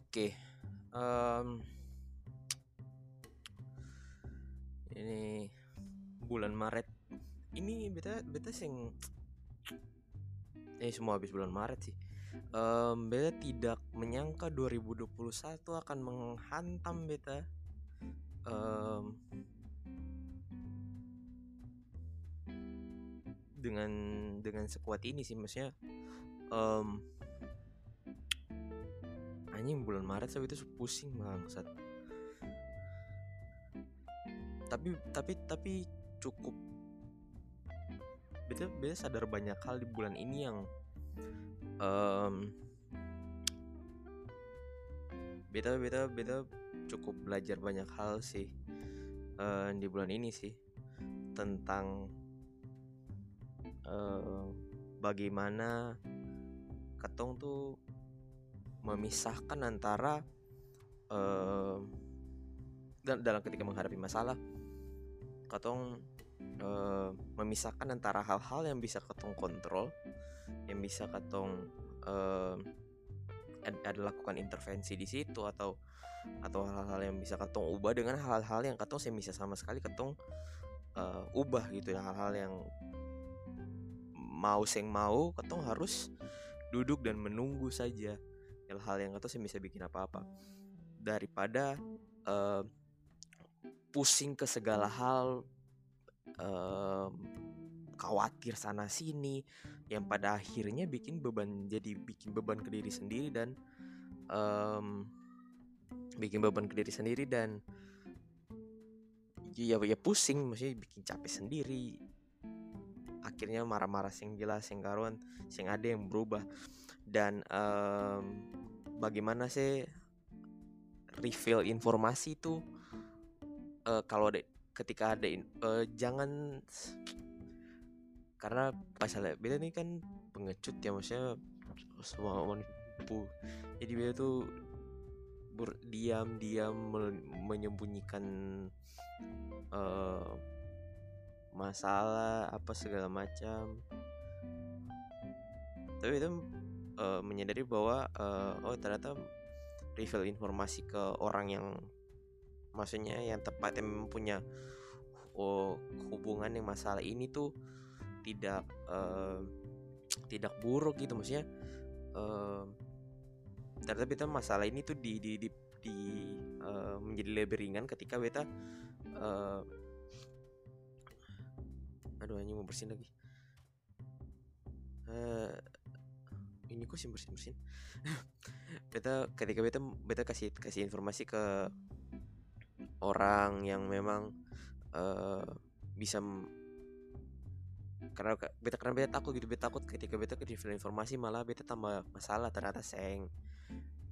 Oke, um, ini bulan Maret. Ini beta beta sing eh semua habis bulan Maret sih. Um, beta tidak menyangka 2021 akan menghantam beta. Um, dengan dengan sekuat ini sih maksudnya um, anjing bulan Maret saya itu pusing bangsat. Tapi tapi tapi cukup beta beta sadar banyak hal di bulan ini yang um, beta beta beta cukup belajar banyak hal sih uh, di bulan ini sih tentang uh, bagaimana ketong tuh memisahkan antara uh, dalam ketika menghadapi masalah ketong uh, memisahkan antara hal-hal yang bisa ketong kontrol yang bisa ketong uh, ada lakukan intervensi di situ atau atau hal-hal yang bisa ketong ubah dengan hal-hal yang ketong saya bisa sama sekali ketong uh, ubah gitu ya. Hal-hal yang mau seng mau ketong harus duduk dan menunggu saja hal-hal yang atau saya bisa bikin apa-apa. Daripada uh, pusing ke segala hal uh, khawatir sana sini yang pada akhirnya bikin beban jadi bikin beban ke diri sendiri dan um, bikin beban ke diri sendiri dan ya ya pusing maksudnya bikin capek sendiri. Akhirnya marah-marah sing jelas sing karuan sing ada yang berubah dan um, bagaimana sih reveal informasi itu uh, kalau ada ketika ada uh, jangan karena pasal beda nih kan pengecut ya maksudnya semua menipu. Jadi beda tuh diam-diam menyembunyikan uh, masalah apa segala macam. Tapi itu uh, menyadari bahwa uh, oh ternyata reveal informasi ke orang yang maksudnya yang tepat yang punya oh, hubungan yang masalah ini tuh tidak uh, tidak buruk gitu. Maksudnya uh, ternyata beta masalah ini tuh di di di, di uh, menjadi lebih ringan ketika beta uh, aduh hanya mau bersin lagi ini kok sih bersin bersin beta ketika beta beta kasih kasih informasi ke orang yang memang uh, bisa karena beta karena beta takut gitu beta takut ketika beta ke informasi malah beta tambah masalah ternyata seng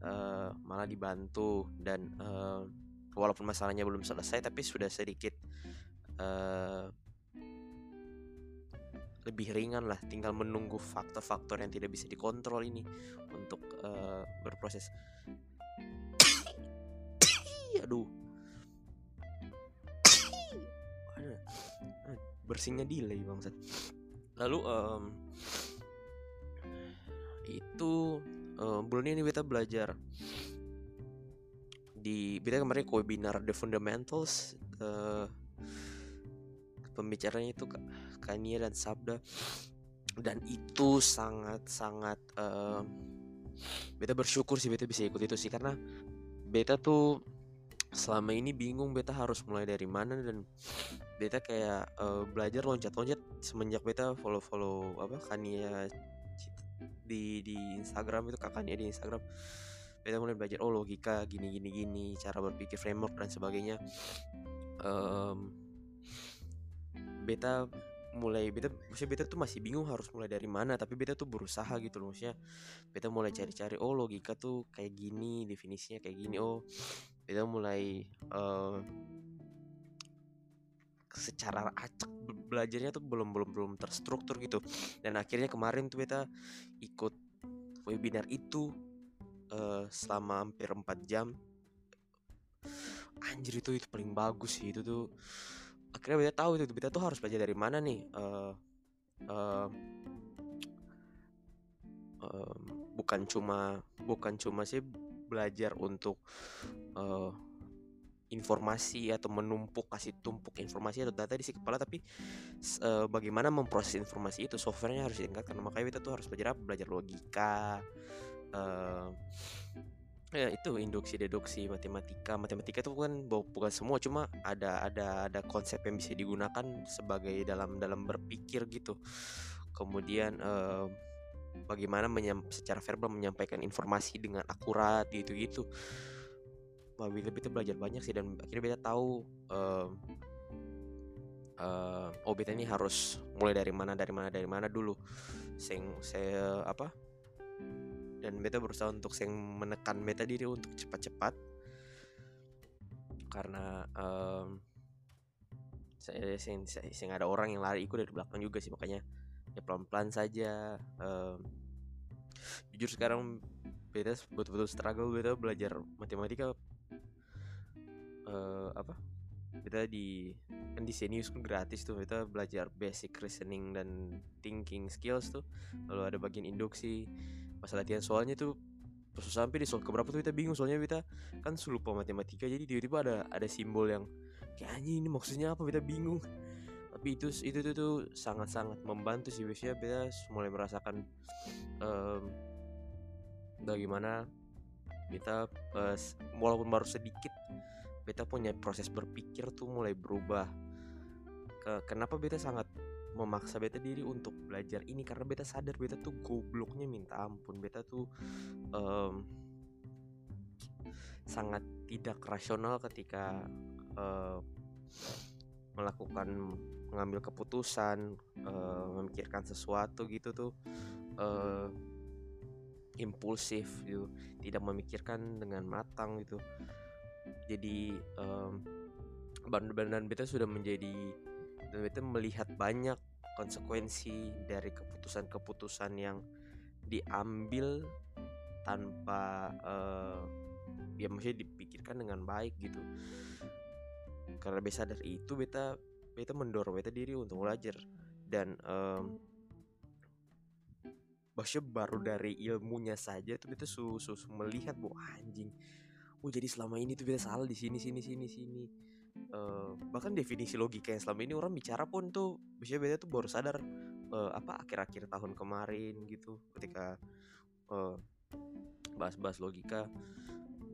uh, malah dibantu dan uh, walaupun masalahnya belum selesai tapi sudah sedikit uh, lebih ringan lah. Tinggal menunggu faktor-faktor yang tidak bisa dikontrol ini untuk uh, berproses. Aduh. Bersihnya delay bangsat. Lalu um, itu um, bulan ini kita belajar di kita kemarin webinar The Fundamentals uh, pembicaranya itu Kania dan Sabda. Dan itu sangat sangat uh, beta bersyukur sih beta bisa ikut itu sih. Karena beta tuh selama ini bingung beta harus mulai dari mana dan beta kayak uh, belajar loncat-loncat semenjak beta follow-follow apa Kania di di Instagram itu kakaknya di Instagram. Beta mulai belajar oh logika gini gini gini cara berpikir framework dan sebagainya. Um, beta mulai beta maksudnya beta tuh masih bingung harus mulai dari mana tapi beta tuh berusaha gitu loh maksudnya beta mulai cari-cari oh logika tuh kayak gini definisinya kayak gini oh. Beta mulai uh, secara acak belajarnya tuh belum belum belum terstruktur gitu. Dan akhirnya kemarin tuh beta ikut webinar itu uh, selama hampir 4 jam. Anjir itu itu paling bagus sih itu tuh akhirnya beta tahu itu beta tuh harus belajar dari mana nih uh, uh, uh, bukan cuma bukan cuma sih belajar untuk uh, informasi atau menumpuk kasih tumpuk informasi atau data di si kepala tapi uh, bagaimana memproses informasi itu softwarenya harus ditingkatkan. Makanya kita tuh harus belajar apa? Belajar logika uh, ya itu induksi deduksi matematika. Matematika itu kan bukan semua cuma ada ada ada konsep yang bisa digunakan sebagai dalam dalam berpikir gitu. Kemudian uh, bagaimana menyam, secara verbal menyampaikan informasi dengan akurat gitu gitu Wah, Beta, beta belajar banyak sih dan akhirnya beta tahu uh, uh, oh beta ini harus mulai dari mana dari mana dari mana dulu. Sing saya apa dan beta berusaha untuk sing menekan beta diri untuk cepat-cepat. Karena um, saya sing ada orang yang lari ikut dari belakang juga sih makanya ya pelan-pelan saja um, jujur sekarang beta betul-betul struggle beta belajar matematika uh, apa? Kita di kan di Senius kan gratis tuh kita belajar basic reasoning dan thinking skills tuh. Lalu ada bagian induksi masalah latihan soalnya tuh pas sampai di soal keberapa tuh kita bingung soalnya kita kan lupa matematika jadi tiba-tiba ada ada simbol yang kayak anjing ini maksudnya apa? Kita bingung. Tapi itu itu tuh sangat-sangat membantu sih biasanya kita mulai merasakan um, bagaimana kita uh, walaupun baru sedikit beta punya proses berpikir tuh mulai berubah. Ke kenapa beta sangat memaksa beta diri untuk belajar ini karena beta sadar beta tuh gobloknya minta ampun. Beta tuh um, sangat tidak rasional ketika uh, melakukan mengambil keputusan uh, memikirkan sesuatu gitu tuh uh, impulsif gitu tidak memikirkan dengan matang gitu. Jadi um, dan beta sudah menjadi dan beta melihat banyak konsekuensi dari keputusan-keputusan yang diambil tanpa uh, ya maksudnya dipikirkan dengan baik gitu. Karena beta dari itu beta beta mendorong beta diri untuk belajar. Dan um, maksudnya baru dari ilmunya saja itu beta su, su, su melihat bahwa anjing oh jadi selama ini tuh beta salah di sini sini sini sini uh, bahkan definisi logika yang selama ini orang bicara pun tuh biasanya beta tuh baru sadar uh, apa akhir-akhir tahun kemarin gitu ketika uh, bahas-bahas logika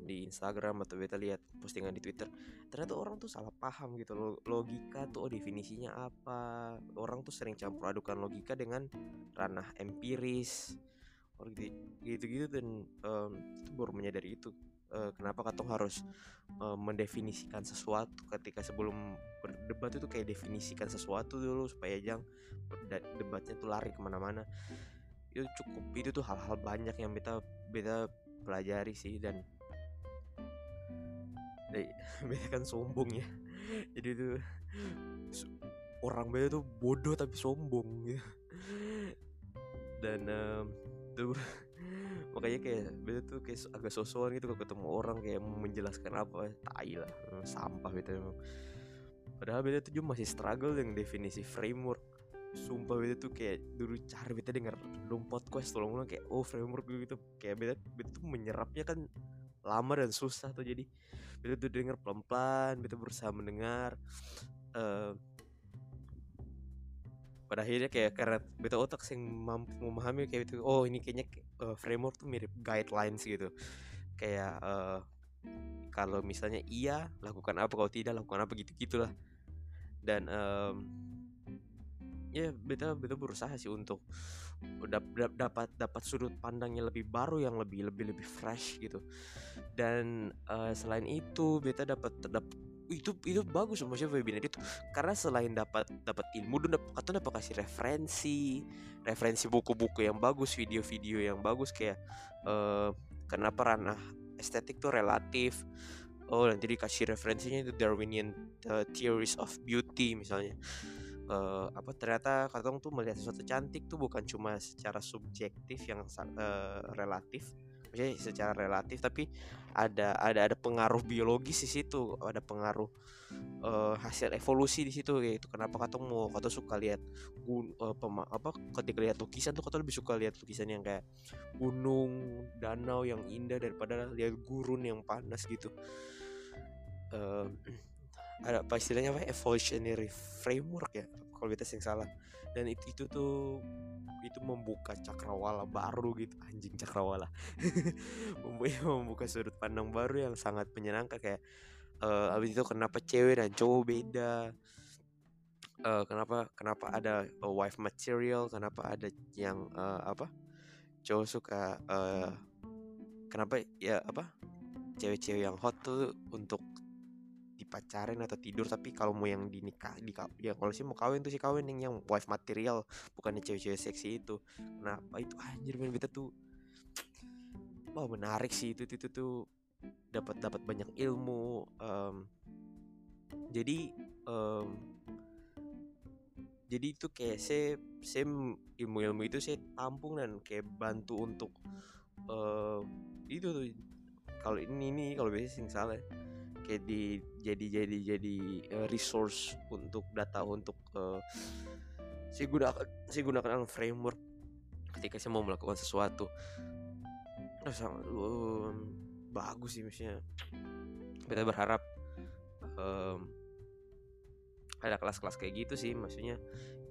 di Instagram atau beta lihat postingan di Twitter ternyata orang tuh salah paham gitu logika tuh oh, definisinya apa? Orang tuh sering campur adukan logika dengan ranah empiris gitu gitu dan um, itu baru menyadari itu uh, kenapa katong harus uh, mendefinisikan sesuatu ketika sebelum berdebat itu kayak definisikan sesuatu dulu supaya jangan debatnya tuh lari ke mana-mana. Itu cukup itu tuh hal-hal banyak yang beta beta pelajari sih dan beta kan sombong ya. Jadi tuh orang beta tuh bodoh tapi sombong gitu. Dan um, tuh makanya kayak beta tuh kayak agak sosokan gitu kalau ketemu orang kayak menjelaskan apa tai lah eh, sampah beta emang. Padahal beta tuh juga masih struggle dengan definisi framework. Sumpah beta tuh kayak dulu cara beta denger dong podcast tolong kayak oh framework gitu. Kayak beta beta tuh menyerapnya kan lama dan susah tuh jadi beta tuh denger pelan-pelan beta berusaha mendengar uh, pada akhirnya kayak karena beta otak sing mampu memahami kayak itu oh ini kayaknya uh, framework tuh mirip guidelines gitu. Kayak uh, kalau misalnya iya lakukan apa kalau tidak lakukan apa gitu gitulah dan um, ya beta beta berusaha sih untuk dapat dapat dapat sudut pandangnya lebih baru yang lebih lebih lebih fresh gitu. Dan uh, selain itu beta dapat dapat itu itu bagus maksudnya webinar itu karena selain dapat dapat ilmu dan dapat atau dapat kasih referensi referensi buku-buku yang bagus video-video yang bagus kayak uh, kenapa ranah estetik tuh relatif. Oh nanti dikasih referensinya itu Darwinian uh, theories of beauty misalnya. Uh, apa ternyata katong tuh melihat sesuatu cantik tuh bukan cuma secara subjektif yang uh, relatif Jadi secara relatif tapi ada ada ada pengaruh biologis di situ, ada pengaruh uh, hasil evolusi di situ kayak itu kenapa kata mau kata suka lihat gun uh, pema, apa ketika lihat lukisan tuh kata lebih suka lihat lukisan yang kayak gunung danau yang indah daripada lihat gurun yang panas gitu. Uh, ada apa istilahnya apa? Evolutionary framework ya kalau kita yang salah. Dan itu itu tuh itu membuka cakrawala baru gitu. Anjing cakrawala. Membuka sudut pandang baru yang sangat menyenangkan. Kayak uh, abis itu kenapa cewek dan cowok beda? Uh, kenapa kenapa ada uh, wife material? Kenapa ada yang uh, apa? Cowok suka uh, kenapa ya apa? Cewek-cewek yang hot tuh untuk dipacarin atau tidur tapi kalau mau yang dinikah di ya kalau sih mau kawin tuh sih kawin yang yang wife material bukannya cewek-cewek seksi itu. Kenapa itu? Anjir men kita tuh wah menarik sih itu itu, itu tuh dapat dapat banyak ilmu um, jadi um, jadi itu kayak saya saya ilmu-ilmu itu saya tampung dan kayak bantu untuk uh, itu tuh. Kalau ini ini kalau biasanya sing kayak di jadi jadi jadi uh, resource untuk data untuk uh, saya gunakan saya gunakan framework ketika saya mau melakukan sesuatu. Nah, sangat um, bagus sih maksudnya. Kita berharap um, ada kelas-kelas kayak gitu sih maksudnya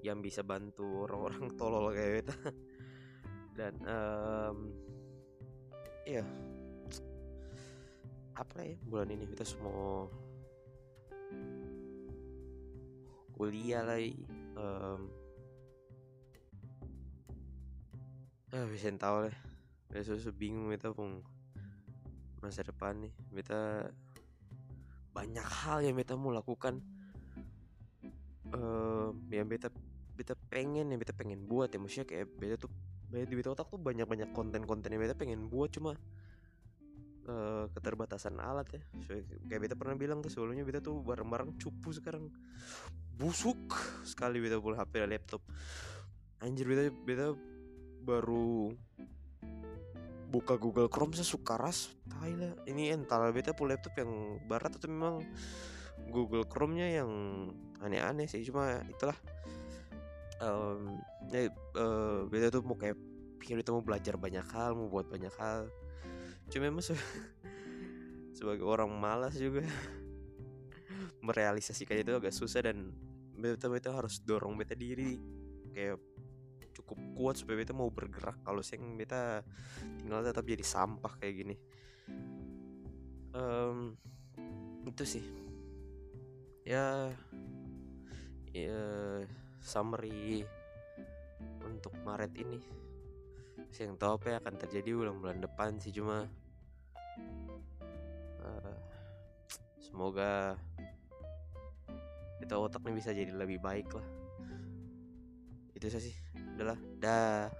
yang bisa bantu orang-orang tolol kayak kita dan um, iya apa ya bulan ini kita semua kuliah lagi um, ah bisa tahu lah. Besok bingung kita pun masa depan nih. Beta banyak hal yang beta mau lakukan. Uh, yang beta beta pengen yang beta pengen buat ya. Maksudnya kayak beta tuh beta di otak tuh banyak banyak konten-konten yang beta pengen buat. Cuma uh, keterbatasan alat ya. So, kayak beta pernah bilang tuh sebelumnya beta tuh bareng-bareng cupu sekarang. Busuk sekali beta pula HP dan laptop. Anjir beta beta baru buka Google Chrome saya suka ras lah. Ini entar beta pun laptop yang barat atau memang Google Chrome-nya yang aneh-aneh sih. Cuma itulah. Um, ya, uh, beta tuh mau kayak itu mau belajar banyak hal mau buat banyak hal cuma memang se sebagai orang malas juga. Merealisasikan itu agak susah dan beta beta harus dorong beta diri. Kayak cukup kuat supaya beta mau bergerak. Kalau saya beta tinggal tetap jadi sampah kayak gini. Um, itu sih. Ya ya summary untuk Maret ini apa yang akan terjadi bulan-bulan depan sih cuma uh, semoga kita otaknya bisa jadi lebih baik lah. Itu sih. Udahlah dah